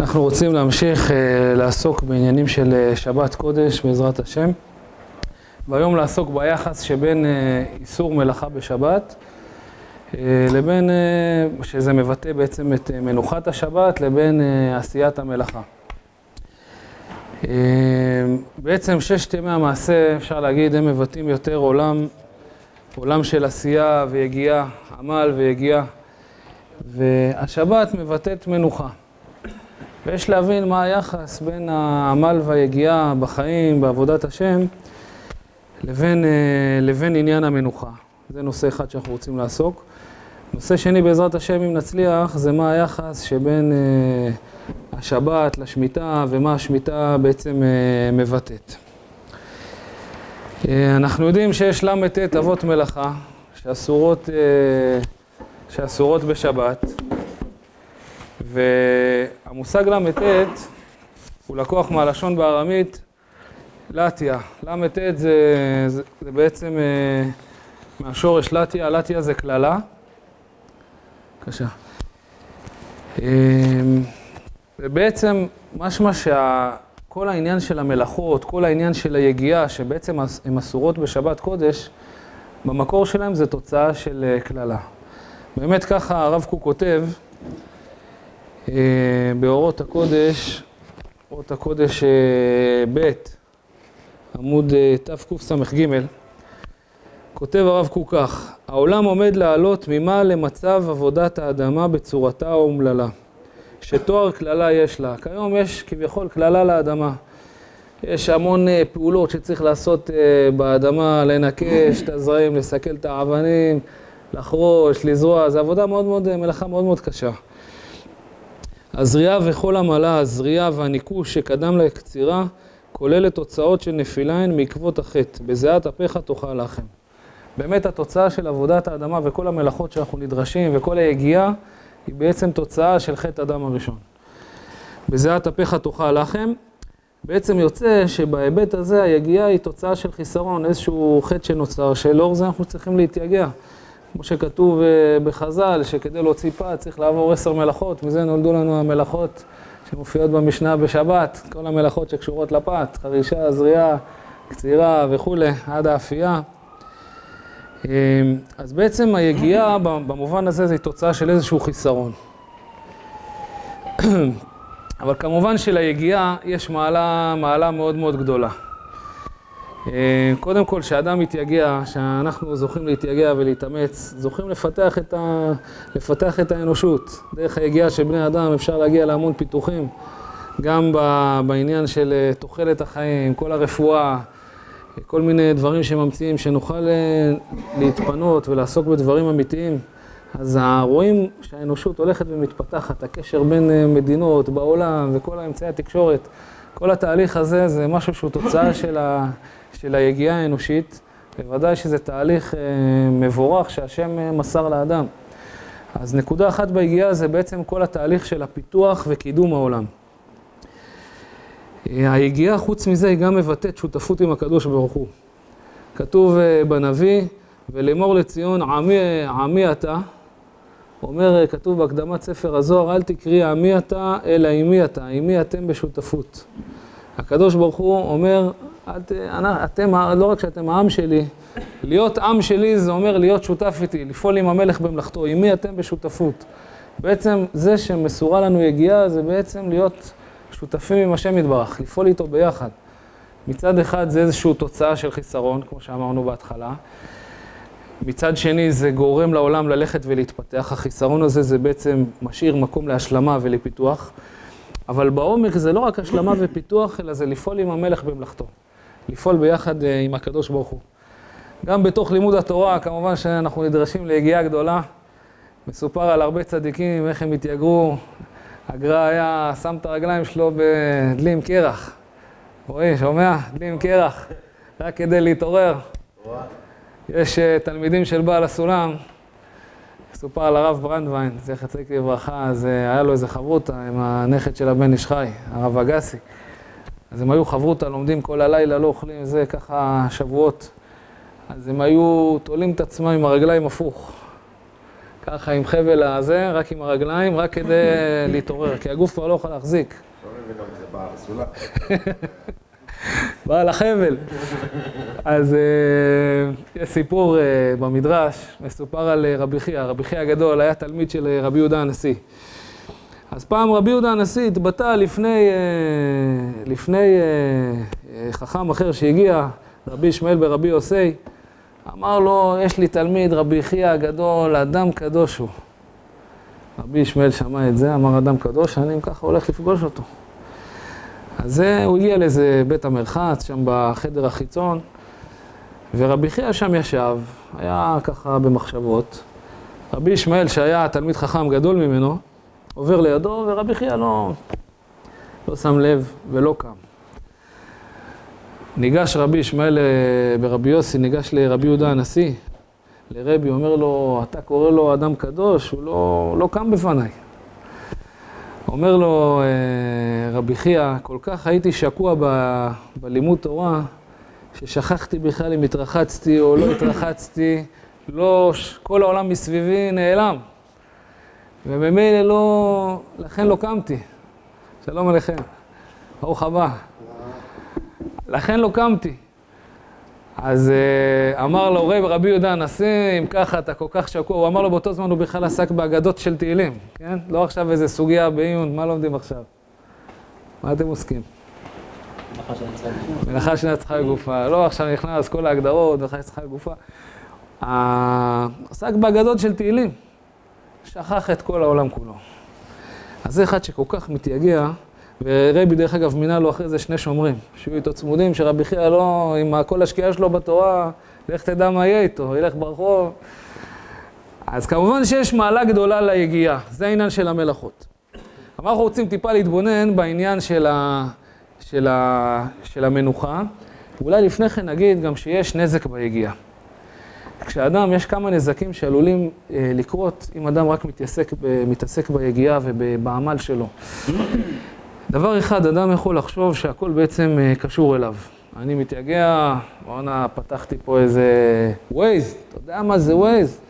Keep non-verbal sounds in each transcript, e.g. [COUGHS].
אנחנו רוצים להמשיך לעסוק בעניינים של שבת קודש בעזרת השם והיום לעסוק ביחס שבין איסור מלאכה בשבת לבין, שזה מבטא בעצם את מנוחת השבת, לבין עשיית המלאכה. בעצם ששת ימי המעשה, אפשר להגיד, הם מבטאים יותר עולם, עולם של עשייה ויגיעה, עמל ויגיעה, והשבת מבטאת מנוחה. ויש להבין מה היחס בין העמל והיגיעה בחיים, בעבודת השם, לבין, לבין עניין המנוחה. זה נושא אחד שאנחנו רוצים לעסוק. נושא שני, בעזרת השם, אם נצליח, זה מה היחס שבין השבת לשמיטה ומה השמיטה בעצם מבטאת. אנחנו יודעים שיש ל"ט אבות מלאכה שאסורות, שאסורות בשבת, והמושג ל"ט הוא לקוח מהלשון בארמית לטיה. ל"ט זה, זה, זה בעצם מהשורש לטיה, לטיה זה קללה. בבקשה. ובעצם משמע שכל העניין של המלאכות, כל העניין של היגיעה, שבעצם הן אסורות בשבת קודש, במקור שלהם זה תוצאה של קללה. באמת ככה הרב קוק כותב באורות הקודש, אורות הקודש ב', עמוד תקס"ג, כותב הרב קוק כך: העולם עומד לעלות ממה למצב עבודת האדמה בצורתה האומללה, שתואר קללה יש לה. כיום יש כביכול קללה לאדמה. יש המון פעולות שצריך לעשות באדמה, לנקש את הזרעים, לסכל את האבנים, לחרוש, לזרוע, זו עבודה מאוד מאוד, מלאכה מאוד מאוד קשה. הזריעה וכל עמלה, הזריעה והניקוש שקדם לקצירה, כוללת תוצאות של נפילה הן מעקבות החטא, בזיעת אפיך תאכל לחם. באמת התוצאה של עבודת האדמה וכל המלאכות שאנחנו נדרשים וכל היגיעה היא בעצם תוצאה של חטא אדם הראשון. בזיעת אפיך תאכל לחם, בעצם יוצא שבהיבט הזה היגיעה היא תוצאה של חיסרון, איזשהו חטא שנוצר, שלאור זה אנחנו צריכים להתייגע. כמו שכתוב בחז"ל, שכדי להוציא פת צריך לעבור עשר מלאכות, מזה נולדו לנו המלאכות שמופיעות במשנה בשבת, כל המלאכות שקשורות לפת, חרישה, זריעה, קצירה וכולי, עד האפייה. אז בעצם היגיעה במובן הזה זה תוצאה של איזשהו חיסרון. [CLEARS THROAT] אבל כמובן שליגיעה יש מעלה, מעלה מאוד מאוד גדולה. קודם כל, כשאדם מתייגע, שאנחנו זוכים להתייגע ולהתאמץ, זוכים לפתח את, ה... לפתח את האנושות. דרך היגיעה של בני אדם אפשר להגיע להמון פיתוחים, גם בעניין של תוחלת החיים, כל הרפואה, כל מיני דברים שממציאים, שנוכל להתפנות ולעסוק בדברים אמיתיים. אז רואים שהאנושות הולכת ומתפתחת, הקשר בין מדינות בעולם וכל האמצעי התקשורת, כל התהליך הזה זה משהו שהוא תוצאה של, ה... של היגיעה האנושית, בוודאי שזה תהליך מבורך שהשם מסר לאדם. אז נקודה אחת ביגיעה זה בעצם כל התהליך של הפיתוח וקידום העולם. היגיעה חוץ מזה היא גם מבטאת שותפות עם הקדוש ברוך הוא. כתוב בנביא, ולאמור לציון עמי, עמי אתה, אומר, כתוב בהקדמת ספר הזוהר, אל תקראי עמי אתה, אלא עמי אתה, עמי אתם בשותפות. הקדוש ברוך הוא אומר, את, אתם, לא רק שאתם העם שלי, להיות עם שלי זה אומר להיות שותף איתי, לפעול עם המלך במלאכתו, עמי אתם בשותפות. בעצם זה שמסורה לנו יגיעה זה בעצם להיות שותפים עם השם יתברך, לפעול איתו ביחד. מצד אחד זה איזושהי תוצאה של חיסרון, כמו שאמרנו בהתחלה. מצד שני זה גורם לעולם ללכת ולהתפתח, החיסרון הזה זה בעצם משאיר מקום להשלמה ולפיתוח. אבל בעומק זה לא רק השלמה ופיתוח, אלא זה לפעול עם המלך במלאכתו. לפעול ביחד עם הקדוש ברוך הוא. גם בתוך לימוד התורה, כמובן שאנחנו נדרשים ליגיעה גדולה. מסופר על הרבה צדיקים, איך הם התייגרו. הגר"א היה שם את הרגליים שלו בדלי עם קרח. רועי, שומע? דלי עם קרח. רק כדי להתעורר. יש תלמידים של בעל הסולם, מסופר על הרב ברנדווין, זכר צדיק לברכה, אז היה לו איזה חברותא עם הנכד של הבן איש חי, הרב אגסי. אז הם היו חברותא, לומדים כל הלילה, לא אוכלים, זה ככה שבועות. אז הם היו תולים את עצמם עם הרגליים הפוך. ככה עם חבל הזה, רק עם הרגליים, רק כדי להתעורר, כי הגוף כבר לא יכול להחזיק. בעל [LAUGHS] החבל. אז אה, יש סיפור אה, במדרש, מסופר על אה, רבי חייא, רבי חייא הגדול היה תלמיד של רבי יהודה הנשיא. אז פעם רבי יהודה הנשיא התבטא לפני, לפני חכם אחר שהגיע, רבי ישמעאל ברבי יוסי, אמר לו, יש לי תלמיד, רבי חייא הגדול, אדם קדוש הוא. רבי ישמעאל שמע את זה, אמר אדם קדוש, אני ככה הולך לפגוש אותו. אז הוא הגיע לאיזה בית המרחץ, שם בחדר החיצון, ורבי חייא שם ישב, היה ככה במחשבות. רבי ישמעאל, שהיה תלמיד חכם גדול ממנו, עובר לידו, ורבי חייא לא, לא שם לב ולא קם. ניגש רבי ישמעאל ברבי יוסי, ניגש לרבי יהודה הנשיא, לרבי, אומר לו, אתה קורא לו אדם קדוש, הוא לא, לא קם בפניי. אומר לו אה, רבי חייא, כל כך הייתי שקוע ב, בלימוד תורה, ששכחתי בכלל אם התרחצתי או לא התרחצתי, לא, כל העולם מסביבי נעלם. וממילא לא, לכן לא קמתי. שלום עליכם, ברוך הבא. לכן לא קמתי. אז uh, אמר לו רב, רבי יהודה הנשיא, אם ככה אתה כל כך שקוע, הוא אמר לו באותו זמן הוא בכלל עסק באגדות של תהילים, כן? לא עכשיו איזה סוגיה בעיון, מה לומדים עכשיו? מה אתם עוסקים? מלאכה צריכה גופה. לא עכשיו נכנס כל ההגדרות, מלאכה צריכה גופה. עסק באגדות של תהילים, שכח את כל העולם כולו. אז זה אחד שכל כך מתייגע. ורבי דרך אגב מינה לו אחרי זה שני שומרים, שיהיו איתו צמודים, שרבי חייא לא, עם כל השקיעה שלו בתורה, לך תדע מה יהיה איתו, ילך ברחוב. אז כמובן שיש מעלה גדולה ליגיעה, זה העניין של המלאכות. אבל אנחנו רוצים טיפה להתבונן בעניין של, ה, של, ה, של המנוחה, ואולי לפני כן נגיד גם שיש נזק ביגיעה. כשאדם, יש כמה נזקים שעלולים אה, לקרות אם אדם רק מתעסק, מתעסק ביגיעה ובעמל שלו. דבר אחד, אדם יכול לחשוב שהכל בעצם אה, קשור אליו. אני מתייגע, בואנה, פתחתי פה איזה ווייז, אתה יודע מה זה ווייז?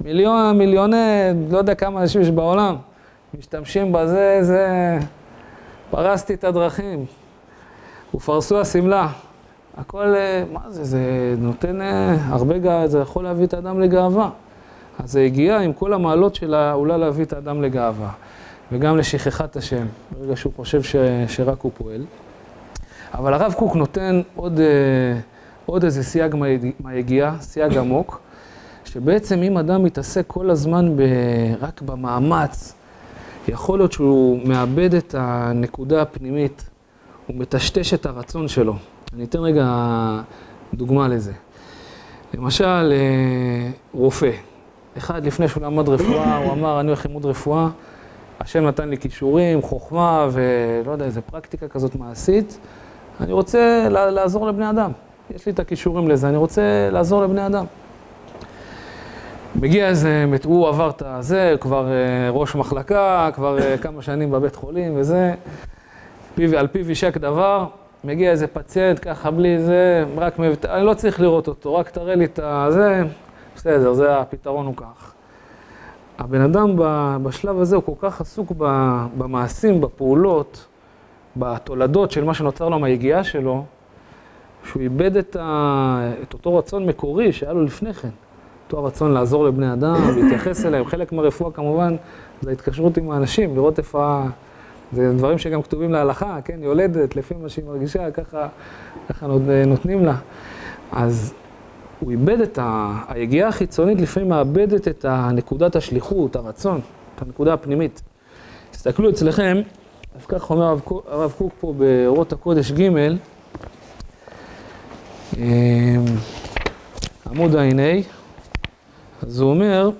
מיליון, מיליוני, לא יודע כמה אנשים יש בעולם, משתמשים בזה, זה... פרסתי את הדרכים, ופרסו השמלה. הכל, אה, מה זה, זה נותן אה, הרבה גאווה, זה יכול להביא את האדם לגאווה. אז זה הגיע עם כל המעלות שלה, אולי להביא את האדם לגאווה. וגם לשכחת השם, ברגע שהוא חושב ש, שרק הוא פועל. אבל הרב קוק נותן עוד, אה, עוד איזה סייג מהיגיעה, סייג עמוק, שבעצם אם אדם מתעסק כל הזמן ב, רק במאמץ, יכול להיות שהוא מאבד את הנקודה הפנימית, הוא מטשטש את הרצון שלו. אני אתן רגע דוגמה לזה. למשל, אה, רופא. אחד, לפני שהוא למד רפואה, הוא אמר, אני הולך ללמוד רפואה. השם נתן לי כישורים, חוכמה ולא יודע, איזה פרקטיקה כזאת מעשית. אני רוצה לעזור לבני אדם. יש לי את הכישורים לזה, אני רוצה לעזור לבני אדם. מגיע איזה, הוא עבר את הזה, כבר אה, ראש מחלקה, כבר אה, כמה שנים בבית חולים וזה, על פיו יישק דבר, מגיע איזה פציינט ככה בלי זה, רק, אני לא צריך לראות אותו, רק תראה לי את הזה, בסדר, זה הפתרון הוא כך. הבן אדם בשלב הזה הוא כל כך עסוק במעשים, בפעולות, בתולדות של מה שנוצר לו מהיגיעה שלו, שהוא איבד את, ה... את אותו רצון מקורי שהיה לו לפני כן. אותו הרצון לעזור לבני אדם, [COUGHS] להתייחס אליהם. חלק מהרפואה כמובן זה ההתקשרות עם האנשים, לראות איפה... ה... זה דברים שגם כתובים להלכה, כן, יולדת, לפי מה שהיא מרגישה, ככה, ככה נותנים לה. אז הוא איבד את ה... היגיעה החיצונית לפעמים מאבדת את נקודת השליחות, הרצון, את הנקודה הפנימית. תסתכלו אצלכם, אז כך אומר הרב, קוק פה באורות הקודש ג', אמ, עמוד ע"ה, אז הוא אומר,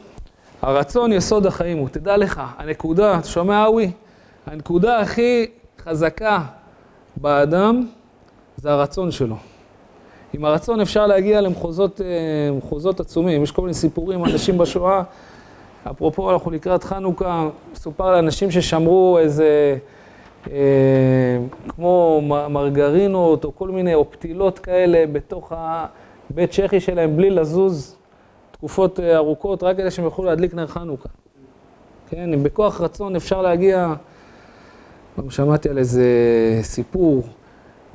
הרצון יסוד החיים הוא, תדע לך, הנקודה, אתה שומע אווי? הנקודה הכי חזקה באדם זה הרצון שלו. עם הרצון אפשר להגיע למחוזות אה, עצומים. יש כל מיני סיפורים, אנשים בשואה, אפרופו, אנחנו לקראת חנוכה, מסופר לאנשים ששמרו איזה, אה, כמו מרגרינות או כל מיני, או פתילות כאלה בתוך הבית צ'כי שלהם בלי לזוז תקופות אה, ארוכות, רק כדי שהם יוכלו להדליק נר חנוכה. כן, אם בכוח רצון אפשר להגיע, גם שמעתי על איזה סיפור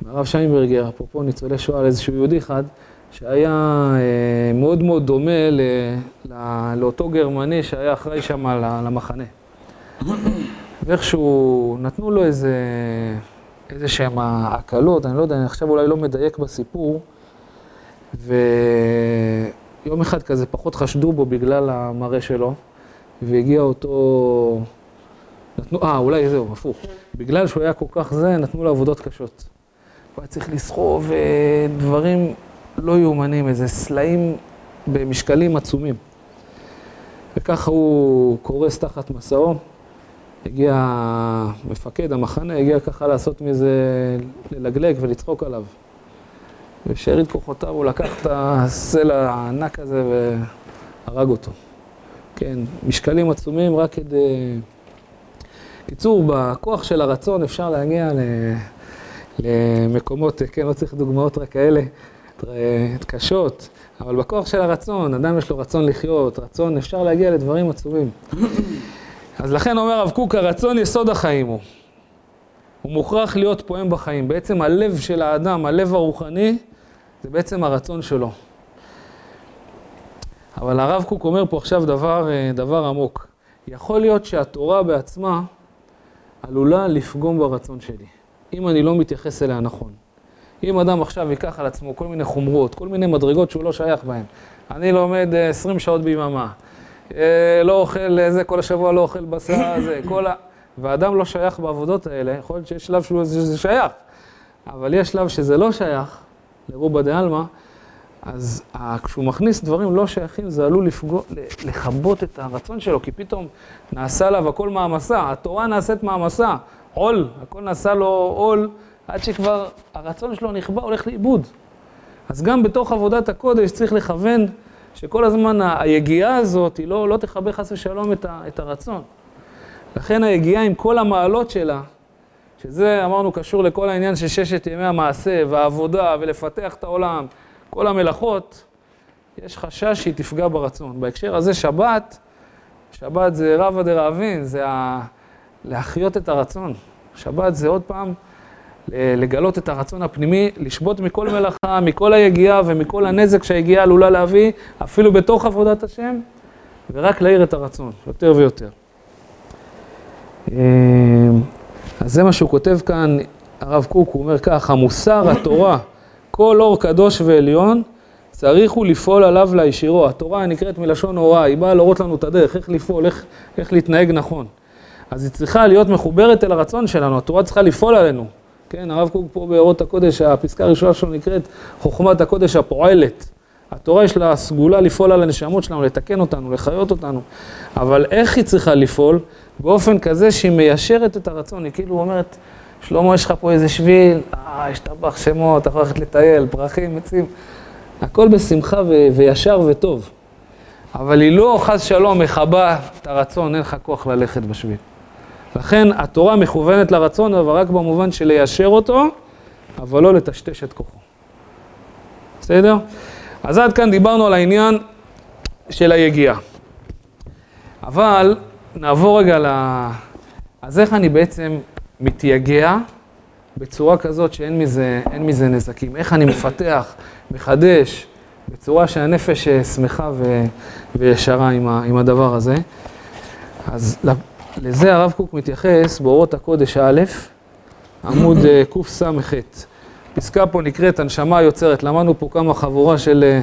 מהרב שיינברגר, אפרופו ניצולי שואה, על איזשהו יהודי אחד, שהיה אה, מאוד מאוד דומה לאותו גרמני שהיה אחראי שם למחנה. ואיכשהו נתנו לו איזה, איזה שהם הקלות, אני לא יודע, אני עכשיו אולי לא מדייק בסיפור, ויום אחד כזה פחות חשדו בו בגלל המראה שלו, והגיע אותו... נתנו, אה, אולי זהו, הפוך. בגלל שהוא היה כל כך זה, נתנו לו עבודות קשות. הוא היה צריך לסחוב אה, דברים לא יאומנים, איזה סלעים במשקלים עצומים. וככה הוא קורס תחת מסעו. הגיע מפקד המחנה, הגיע ככה לעשות מזה, ללגלג ולצחוק עליו. בשארית כוחותיו הוא לקח את הסלע הענק הזה והרג אותו. כן, משקלים עצומים רק כדי... קיצור, בכוח של הרצון אפשר להגיע למקומות, כן, לא צריך דוגמאות רק כאלה, קשות, אבל בכוח של הרצון, אדם יש לו רצון לחיות, רצון, אפשר להגיע לדברים עצומים. אז לכן אומר הרב קוק, הרצון יסוד החיים הוא. הוא מוכרח להיות פועם בחיים. בעצם הלב של האדם, הלב הרוחני, זה בעצם הרצון שלו. אבל הרב קוק אומר פה עכשיו דבר, אה, דבר עמוק. יכול להיות שהתורה בעצמה עלולה לפגום ברצון שלי, אם אני לא מתייחס אליה נכון. אם אדם עכשיו ייקח על עצמו כל מיני חומרות, כל מיני מדרגות שהוא לא שייך בהן, אני לומד 20 אה, שעות ביממה, אה, לא אוכל זה, כל השבוע לא אוכל בשר, [COUGHS] זה, כל ה... ואדם לא שייך בעבודות האלה, יכול להיות שיש שלב שזה שייך, אבל יש שלב שזה לא שייך, לרובה דה עלמא, אז כשהוא מכניס דברים לא שייכים, זה עלול לפגוע, לכבות את הרצון שלו, כי פתאום נעשה עליו הכל מעמסה, התורה נעשית מעמסה, עול, הכל נעשה לו עול, עד שכבר הרצון שלו נכבה, הולך לאיבוד. אז גם בתוך עבודת הקודש צריך לכוון שכל הזמן היגיעה הזאת, היא לא, לא תכבה חס ושלום את, ה, את הרצון. לכן היגיעה עם כל המעלות שלה, שזה אמרנו קשור לכל העניין של ששת ימי המעשה והעבודה ולפתח את העולם, כל המלאכות, יש חשש שהיא תפגע ברצון. בהקשר הזה שבת, שבת זה רבא דרעבין, זה ה... להחיות את הרצון. שבת זה עוד פעם לגלות את הרצון הפנימי, לשבות מכל מלאכה, מכל היגיעה ומכל הנזק שהיגיעה עלולה להביא, אפילו בתוך עבודת השם, ורק להאיר את הרצון, יותר ויותר. אמ, אז זה מה שהוא כותב כאן, הרב קוק, הוא אומר כך, המוסר, התורה, כל אור קדוש ועליון, צריך הוא לפעול עליו לישירו. התורה נקראת מלשון הוראה, היא באה להורות לנו את הדרך, איך לפעול, איך, איך להתנהג נכון. אז היא צריכה להיות מחוברת אל הרצון שלנו, התורה צריכה לפעול עלינו. כן, הרב קוק פה באורות הקודש, הפסקה הראשונה שלו נקראת חוכמת הקודש הפועלת. התורה יש לה סגולה לפעול על הנשמות שלנו, לתקן אותנו, לחיות אותנו. אבל איך היא צריכה לפעול? באופן כזה שהיא מיישרת את הרצון. היא כאילו אומרת, שלמה, יש לך פה איזה שביל, אה, יש טבח שמות, אתה יכול ללכת לטייל, פרחים, עצים. הכל בשמחה ו- וישר וטוב. אבל היא לא, חס שלום, מכבה את הרצון, אין לך כוח ללכת בשביל. לכן התורה מכוונת לרצון, אבל רק במובן של ליישר אותו, אבל לא לטשטש את כוחו. בסדר? אז עד כאן דיברנו על העניין של היגיעה. אבל נעבור רגע ל... אז איך אני בעצם מתייגע בצורה כזאת שאין מזה, מזה נזקים? איך אני מפתח, מחדש, בצורה שהנפש שמחה ו... וישרה עם, ה... עם הדבר הזה? אז לזה הרב קוק מתייחס באורות הקודש א', עמוד אה, קס"ח. פסקה פה נקראת הנשמה היוצרת. למדנו פה כמה חבורה של אה,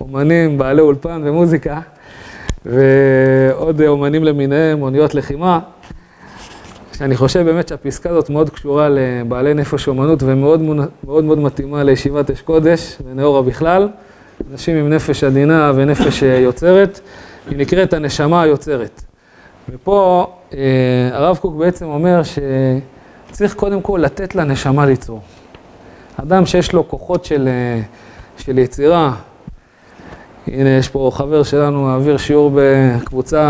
אומנים, בעלי אולפן ומוזיקה, ועוד אה, אומנים למיניהם, אוניות לחימה. שאני חושב באמת שהפסקה הזאת מאוד קשורה לבעלי נפש אומנות ומאוד מאוד, מאוד מתאימה לישיבת אש קודש ונאורה בכלל. אנשים עם נפש עדינה ונפש יוצרת, היא נקראת הנשמה היוצרת. ופה אה, הרב קוק בעצם אומר שצריך קודם כל לתת לנשמה ליצור. אדם שיש לו כוחות של, אה, של יצירה, הנה יש פה חבר שלנו, מעביר שיעור בקבוצה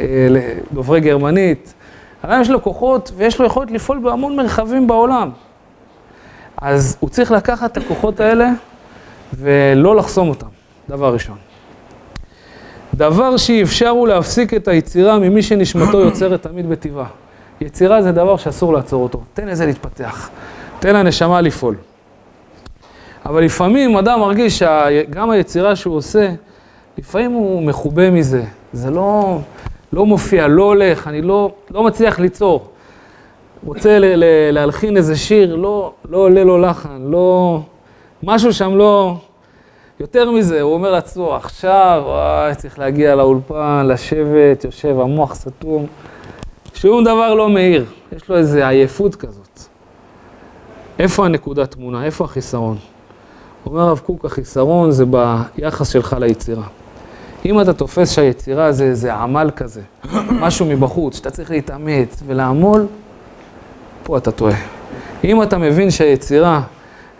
אה, דוברי גרמנית, אדם יש לו כוחות ויש לו יכולת לפעול בהמון מרחבים בעולם. אז הוא צריך לקחת את הכוחות האלה ולא לחסום אותם, דבר ראשון. דבר שאי אפשר הוא להפסיק את היצירה ממי שנשמתו יוצרת תמיד בטבעה. יצירה זה דבר שאסור לעצור אותו, תן לזה להתפתח, תן לנשמה לפעול. אבל לפעמים אדם מרגיש שגם היצירה שהוא עושה, לפעמים הוא מחובה מזה, זה לא, לא מופיע, לא הולך, אני לא, לא מצליח ליצור. רוצה ל- ל- להלחין איזה שיר, לא, לא עולה לו לחן, לא... משהו שם לא... יותר מזה, הוא אומר לעצמו, עכשיו, וואי, צריך להגיע לאולפן, לשבת, יושב, המוח סתום. שום דבר לא מאיר, יש לו איזו עייפות כזאת. איפה הנקודת תמונה? איפה החיסרון? אומר הרב קוק, החיסרון זה ביחס שלך ליצירה. אם אתה תופס שהיצירה זה איזה עמל כזה, [CLEARS THROAT] משהו מבחוץ, שאתה צריך להתאמץ ולעמול, פה אתה טועה. אם אתה מבין שהיצירה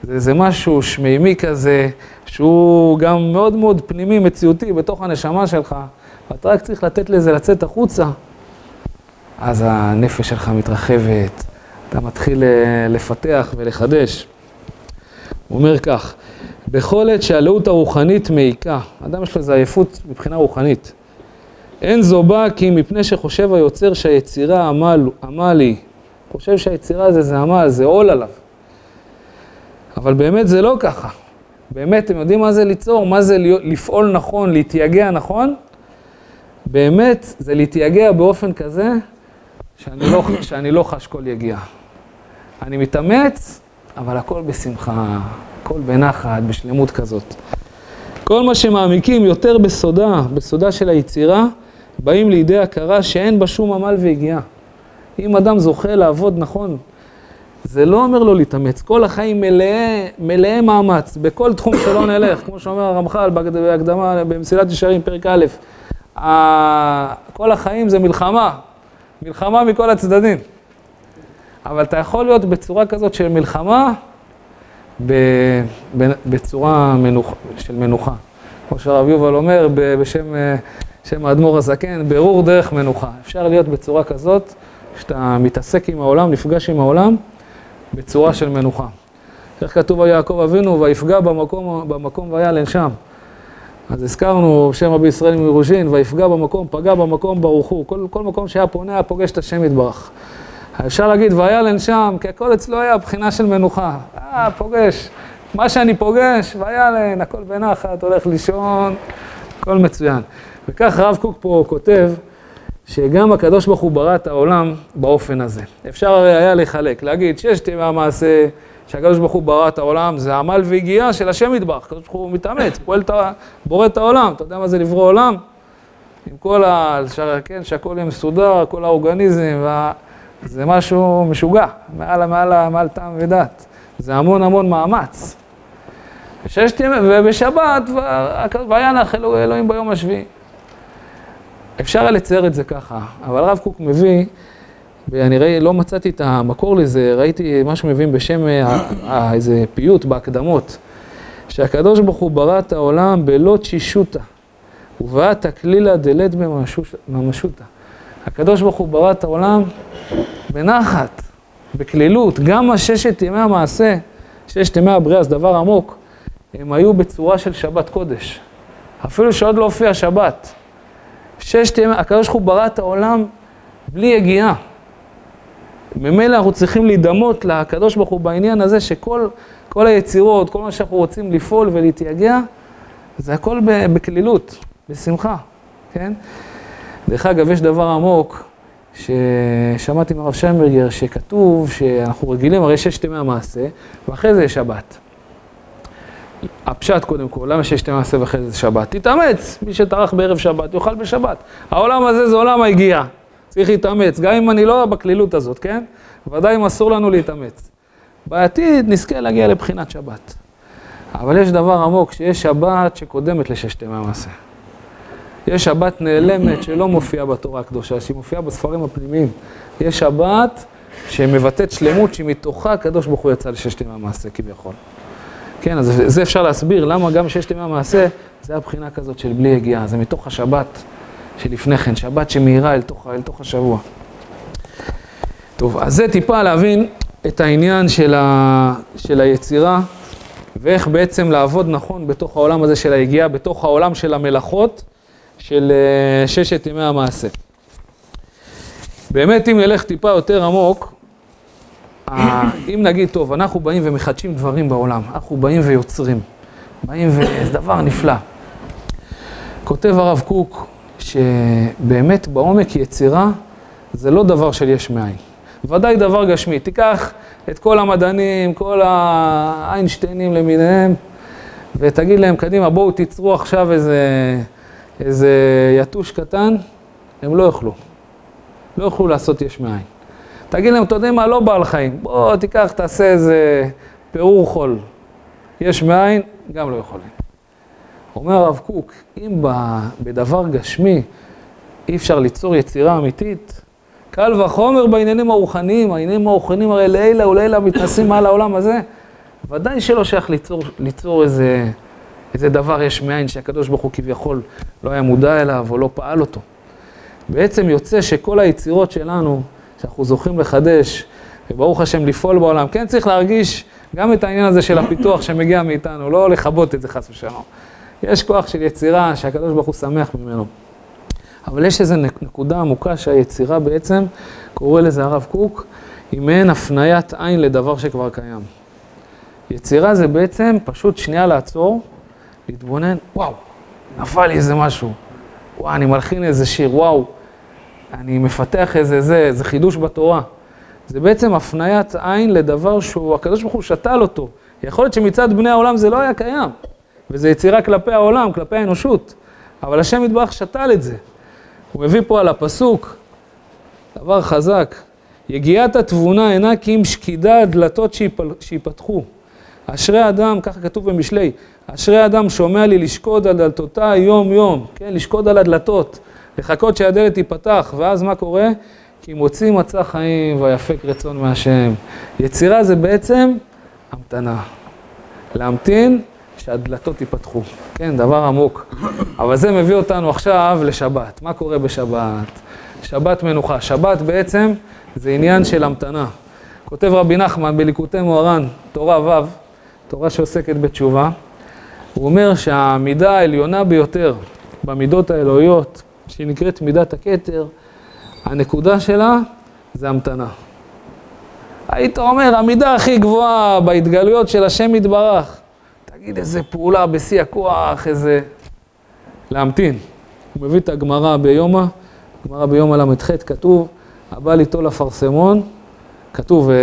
זה איזה משהו שמימי כזה, שהוא גם מאוד מאוד פנימי, מציאותי, בתוך הנשמה שלך, ואתה רק צריך לתת לזה לצאת החוצה, אז הנפש שלך מתרחבת, אתה מתחיל אה, לפתח ולחדש. הוא אומר כך, בכל עת שהלאות הרוחנית מעיקה, אדם יש לו איזו עייפות מבחינה רוחנית. אין זו באה כי מפני שחושב היוצר שהיצירה עמל, עמל היא. חושב שהיצירה זה, זה עמל, זה עול עליו. אבל באמת זה לא ככה. באמת, אתם יודעים מה זה ליצור? מה זה לפעול נכון, להתייגע נכון? באמת, זה להתייגע באופן כזה שאני לא, [COUGHS] שאני לא חש כל יגיעה. אני מתאמץ, אבל הכל בשמחה, הכל בנחת, בשלמות כזאת. כל מה שמעמיקים יותר בסודה, בסודה של היצירה, באים לידי הכרה שאין בה שום עמל ויגיעה. אם אדם זוכה לעבוד נכון, זה לא אומר לו להתאמץ, כל החיים מלאי, מלאי מאמץ, בכל תחום שלא נלך, כמו שאומר הרמח"ל בהקדמה במסילת ישרים, פרק א', כל החיים זה מלחמה, מלחמה מכל הצדדים. אבל אתה יכול להיות בצורה כזאת של מלחמה, בצורה מנוח, של מנוחה. כמו שהרב יובל אומר בשם שם האדמו"ר הזקן, ברור דרך מנוחה. אפשר להיות בצורה כזאת, שאתה מתעסק עם העולם, נפגש עם העולם, בצורה של מנוחה. איך כתוב על יעקב אבינו, ויפגע במקום, במקום וילן שם. אז הזכרנו שם רבי ישראל מרושין, ויפגע במקום, פגע במקום ברוך הוא. כל, כל מקום שהיה פונה, היה פוגש את השם יתברך. אפשר להגיד, וילן שם, כי הכל אצלו היה בחינה של מנוחה. אה, פוגש. מה שאני פוגש, וילן, הכל בנחת, הולך לישון, הכל מצוין. וכך הרב קוק פה כותב, שגם הקדוש ברוך הוא ברא את העולם באופן הזה. אפשר הרי היה לחלק, להגיד שיש טבע המעשה, שהקדוש ברוך הוא ברא את העולם, זה עמל והגיעה של השם ידבח, הקדוש ברוך הוא מתאמץ, פועל, את ה... בורא את העולם, אתה יודע מה זה לברוא עולם? עם כל ה... כן, שהכל יהיה מסודר, כל האורגניזם, וה... זה משהו משוגע, מעל, מעל, מעל טעם ודת. זה המון המון מאמץ. וששת ימים, ובשבת, וינח אלוהים ביום השביעי. אפשר היה לצייר את זה ככה, אבל הרב קוק מביא, ואני ראי, לא מצאתי את המקור לזה, ראיתי משהו מבין בשם אה, איזה פיוט בהקדמות, שהקדוש ברוך הוא ברא את העולם בלא תשישותא, ובאת תקלילא דלת בממשותא. הקדוש ברוך הוא ברא את העולם בנחת, בקלילות, גם הששת ימי המעשה, ששת ימי הבריאה, זה דבר עמוק, הם היו בצורה של שבת קודש. אפילו שעוד לא הופיע שבת. ששת ימי, הקדוש הוא ברא את העולם בלי יגיעה. ממילא אנחנו צריכים להידמות לקדוש ברוך הוא בעניין הזה שכל כל היצירות, כל מה שאנחנו רוצים לפעול ולהתייגע, זה הכל בקלילות, בשמחה, כן? דרך אגב, יש דבר עמוק ששמעתי מהרב שיינברגר, שכתוב שאנחנו רגילים, הרי ששת ימי המעשה, ואחרי זה יש שבת. הפשט קודם כל, למה ימי המעשה ואחרי זה שבת? תתאמץ, מי שטרח בערב שבת יאכל בשבת. העולם הזה זה עולם היגיעה, צריך להתאמץ, גם אם אני לא בקלילות הזאת, כן? ודאי אם אסור לנו להתאמץ. בעתיד נזכה להגיע לבחינת שבת. אבל יש דבר עמוק, שיש שבת שקודמת לששת ימי המעשה. יש שבת נעלמת שלא מופיעה בתורה הקדושה, שהיא מופיעה בספרים הפנימיים. יש שבת שמבטאת שלמות שמתוכה הקדוש ברוך הוא יצא לששת ימי המעשה כביכול. כן, אז זה אפשר להסביר למה גם ששת ימי המעשה זה הבחינה כזאת של בלי יגיעה, זה מתוך השבת שלפני כן, שבת שמאירה אל תוך, אל תוך השבוע. טוב, אז זה טיפה להבין את העניין של, ה, של היצירה ואיך בעצם לעבוד נכון בתוך העולם הזה של היגיעה, בתוך העולם של המלאכות. של אה, ששת ימי המעשה. באמת, אם נלך טיפה יותר עמוק, אם נגיד, טוב, אנחנו באים ומחדשים דברים בעולם, אנחנו באים ויוצרים, באים וזה דבר נפלא. כותב הרב קוק, שבאמת בעומק יצירה זה לא דבר של יש מאין. ודאי דבר גשמי. תיקח את כל המדענים, כל האיינשטיינים למיניהם, ותגיד להם, קדימה, בואו תיצרו עכשיו איזה, איזה יתוש קטן, הם לא יוכלו. לא יוכלו לעשות יש מאין. תגיד להם, אתה יודע מה, לא בעל חיים, בוא תיקח, תעשה איזה פירור חול. יש מאין, גם לא יכולים. אומר הרב קוק, אם בדבר גשמי אי אפשר ליצור יצירה אמיתית, קל וחומר בעניינים הרוחניים, העניינים הרוחניים הרי לעילא ולעילא מתנסים מעל העולם הזה, ודאי שלא שייך ליצור, ליצור איזה, איזה דבר יש מאין שהקדוש ברוך הוא כביכול לא היה מודע אליו או לא פעל אותו. בעצם יוצא שכל היצירות שלנו, שאנחנו זוכים לחדש, וברוך השם לפעול בעולם, כן צריך להרגיש גם את העניין הזה של הפיתוח שמגיע מאיתנו, לא לכבות את זה חס ושלום. יש כוח של יצירה שהקדוש ברוך הוא שמח ממנו. אבל יש איזו נקודה עמוקה שהיצירה בעצם, קורא לזה הרב קוק, היא מעין הפניית עין לדבר שכבר קיים. יצירה זה בעצם פשוט שנייה לעצור, להתבונן, וואו, נפל לי איזה משהו, וואו, אני מלחין איזה שיר, וואו, אני מפתח איזה זה, איזה חידוש בתורה. זה בעצם הפניית עין לדבר שהוא, הקדוש ברוך הוא שתל אותו. יכול להיות שמצד בני העולם זה לא היה קיים, וזו יצירה כלפי העולם, כלפי האנושות, אבל השם יתברך שתל את זה. הוא מביא פה על הפסוק, דבר חזק, יגיעת התבונה אינה כי אם שקידה הדלתות שיפתחו. אשרי אדם, ככה כתוב במשלי, אשרי אדם שומע לי לשקוד על דלתותיי יום יום, כן, לשקוד על הדלתות, לחכות שהדלת תיפתח, ואז מה קורה? כי מוציא מצא חיים ויפק רצון מהשם. יצירה זה בעצם המתנה. להמתין שהדלתות ייפתחו. כן, דבר עמוק. אבל זה מביא אותנו עכשיו לשבת. מה קורה בשבת? שבת מנוחה. שבת בעצם זה עניין של המתנה. כותב רבי נחמן בליקוטי מוהר"ן, תורה ו', תורה שעוסקת בתשובה, הוא אומר שהמידה העליונה ביותר במידות האלוהיות, שהיא נקראת מידת הכתר, הנקודה שלה זה המתנה. היית אומר, המידה הכי גבוהה בהתגלויות של השם יתברך, תגיד איזה פעולה בשיא הכוח, איזה... להמתין. הוא מביא את הגמרא ביומא, גמרא ביומא ל"ח, כתוב, הבא ליטול אפרסמון, כתוב, אה,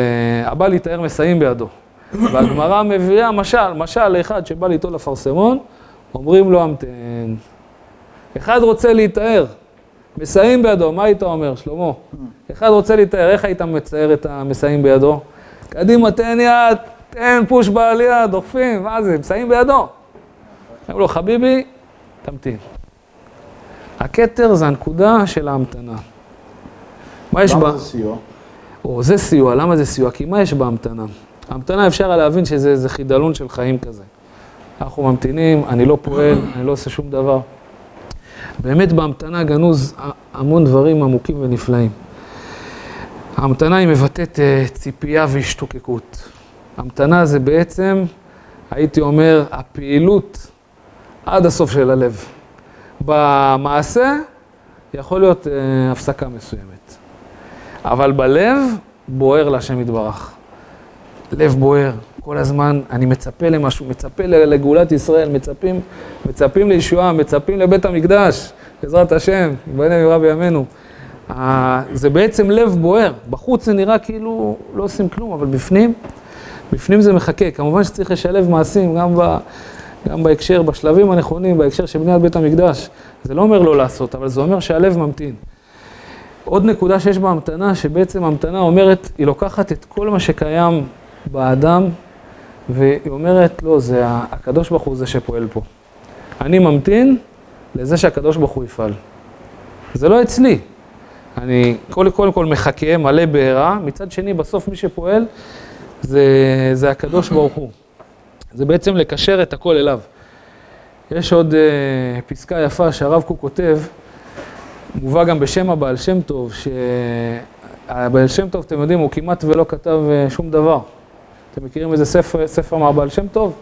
הבא ליטהר מסיים בידו. [COUGHS] והגמרא מביאה משל, משל לאחד שבא ליטול אפרסמון, אומרים לו המתן. אחד רוצה להיטהר, מסיים בידו, מה היית אומר, שלמה? אחד רוצה להיטהר, איך היית מצייר את המסיים בידו? קדימה, תן יד, תן פוש בעלייה, דוחפים, מה זה, מסיים בידו. אמרו לו, חביבי, תמתין. הכתר זה הנקודה של ההמתנה. מה יש בה? למה זה סיוע? או, זה סיוע, למה זה סיוע? כי מה יש בהמתנה? ההמתנה אפשר להבין שזה חידלון של חיים כזה. אנחנו ממתינים, אני לא פועל, אני לא עושה שום דבר. באמת בהמתנה גנוז המון דברים עמוקים ונפלאים. ההמתנה היא מבטאת אה, ציפייה והשתוקקות. המתנה זה בעצם, הייתי אומר, הפעילות עד הסוף של הלב. במעשה יכול להיות אה, הפסקה מסוימת. אבל בלב בוער להשם יתברך. לב בוער, כל הזמן אני מצפה למשהו, מצפה לגאולת ישראל, מצפים, מצפים לישועה, מצפים לבית המקדש, בעזרת השם, ייבנה במהרה בימינו. זה בעצם לב בוער, בחוץ זה נראה כאילו לא עושים כלום, אבל בפנים, בפנים זה מחכה. כמובן שצריך לשלב מעשים גם, ב, גם בהקשר, בשלבים הנכונים, בהקשר של בניית בית המקדש. זה לא אומר לא לעשות, אבל זה אומר שהלב ממתין. עוד נקודה שיש בה המתנה, שבעצם המתנה אומרת, היא לוקחת את כל מה שקיים באדם, והיא אומרת, לא, זה הקדוש ברוך הוא זה שפועל פה. אני ממתין לזה שהקדוש ברוך הוא יפעל. זה לא אצלי. אני קודם כל, כל מחכה, מלא בעירה, מצד שני, בסוף מי שפועל זה, זה הקדוש ברוך הוא. זה בעצם לקשר את הכל אליו. יש עוד uh, פסקה יפה שהרב קוק כותב, מובא גם בשם הבעל שם טוב, שהבעל שם טוב, אתם יודעים, הוא כמעט ולא כתב uh, שום דבר. אתם מכירים איזה ספר, ספר מהבעל שם טוב?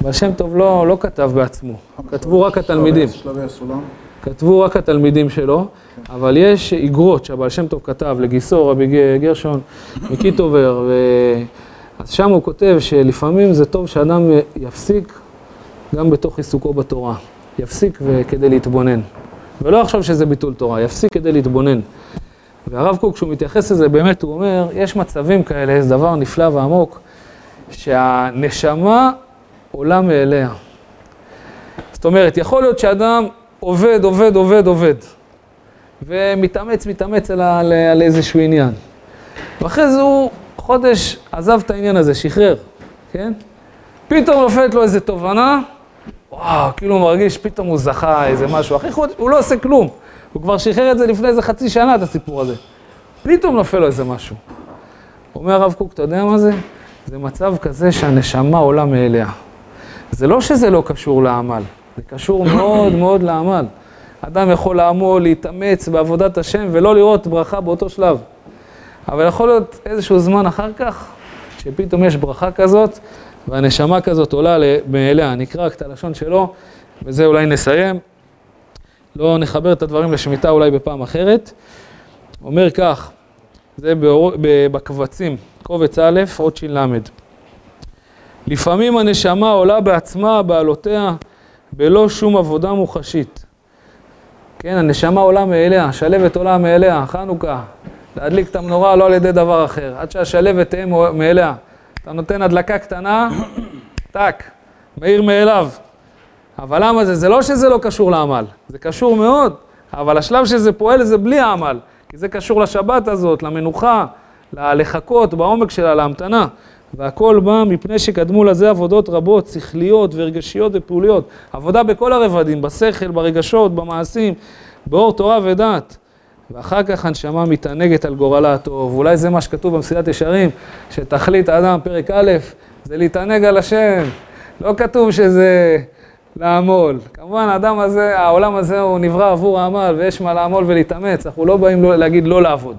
בעל שם טוב לא, לא כתב בעצמו, כתבו רק התלמידים. שלבי הסולם. כתבו רק התלמידים שלו, אבל יש איגרות שהבעל שם טוב כתב לגיסו, רבי גרשון מקיטובר, ו... אז שם הוא כותב שלפעמים זה טוב שאדם יפסיק גם בתוך עיסוקו בתורה. יפסיק כדי להתבונן. ולא יחשוב שזה ביטול תורה, יפסיק כדי להתבונן. והרב קוק, כשהוא מתייחס לזה, באמת, הוא אומר, יש מצבים כאלה, זה דבר נפלא ועמוק, שהנשמה עולה מאליה. זאת אומרת, יכול להיות שאדם עובד, עובד, עובד, עובד, ומתאמץ, מתאמץ על, על, על איזשהו עניין. ואחרי זה הוא חודש עזב את העניין הזה, שחרר, כן? פתאום נופלת לו איזו תובנה, וואו, כאילו הוא מרגיש, פתאום הוא זכה איזה משהו. אחרי חודש, הוא לא עושה כלום. הוא כבר שחרר את זה לפני איזה חצי שנה, את הסיפור הזה. פתאום נופל לו איזה משהו. אומר הרב קוק, אתה יודע מה זה? זה מצב כזה שהנשמה עולה מאליה. זה לא שזה לא קשור לעמל, זה קשור מאוד מאוד לעמל. אדם יכול לעמול, להתאמץ בעבודת השם ולא לראות ברכה באותו שלב. אבל יכול להיות איזשהו זמן אחר כך, שפתאום יש ברכה כזאת, והנשמה כזאת עולה מאליה. נקרא רק את הלשון שלו, וזה אולי נסיים. לא נחבר את הדברים לשמיטה אולי בפעם אחרת. אומר כך, זה בקבצים, קובץ א', אות ש"ל. לפעמים הנשמה עולה בעצמה, בעלותיה, בלא שום עבודה מוחשית. כן, הנשמה עולה מאליה, השלבת עולה מאליה, חנוכה. להדליק את המנורה לא על ידי דבר אחר, עד שהשלבת תהיה מאליה. אתה נותן הדלקה קטנה, טאק, מאיר מאליו. אבל למה זה? זה לא שזה לא קשור לעמל, זה קשור מאוד, אבל השלב שזה פועל זה בלי העמל, כי זה קשור לשבת הזאת, למנוחה, לחכות בעומק שלה, להמתנה. והכל בא מפני שקדמו לזה עבודות רבות, שכליות ורגשיות ופעוליות. עבודה בכל הרבדים, בשכל, ברגשות, במעשים, באור תורה ודת. ואחר כך הנשמה מתענגת על גורלה הטוב. אולי זה מה שכתוב במסילת ישרים, שתכלית האדם, פרק א', זה להתענג על השם. לא כתוב שזה לעמול. כמובן, האדם הזה, העולם הזה הוא נברא עבור העמל, ויש מה לעמול ולהתאמץ. אנחנו לא באים לא- להגיד לא לעבוד.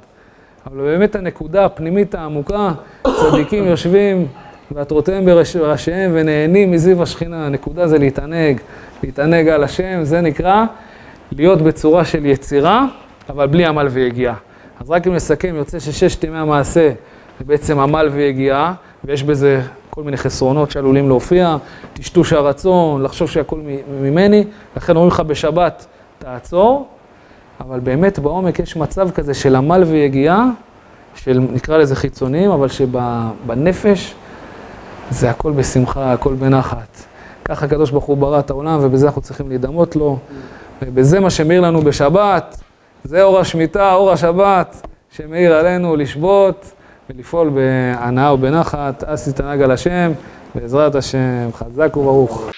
אבל באמת הנקודה הפנימית העמוקה, צדיקים יושבים ועטרותיהם בראש- בראשיהם ונהנים מזיו השכינה. הנקודה זה להתענג, להתענג על השם, זה נקרא להיות בצורה של יצירה, אבל בלי עמל ויגיעה. אז רק אם נסכם, יוצא שששת ימי המעשה זה בעצם עמל ויגיעה, ויש בזה כל מיני חסרונות שעלולים להופיע, טשטוש הרצון, לחשוב שהכל ממני, לכן אומרים לך בשבת, תעצור, אבל באמת בעומק יש מצב כזה של עמל ויגיעה, של נקרא לזה חיצוניים, אבל שבנפש זה הכל בשמחה, הכל בנחת. ככה הקדוש ברוך הוא ברא את העולם, ובזה אנחנו צריכים להידמות לו, ובזה מה שמאיר לנו בשבת, זה אור השמיטה, אור השבת, שמאיר עלינו לשבות ולפעול בהנאה ובנחת, אס יתענג על השם, בעזרת השם, חזק וברוך.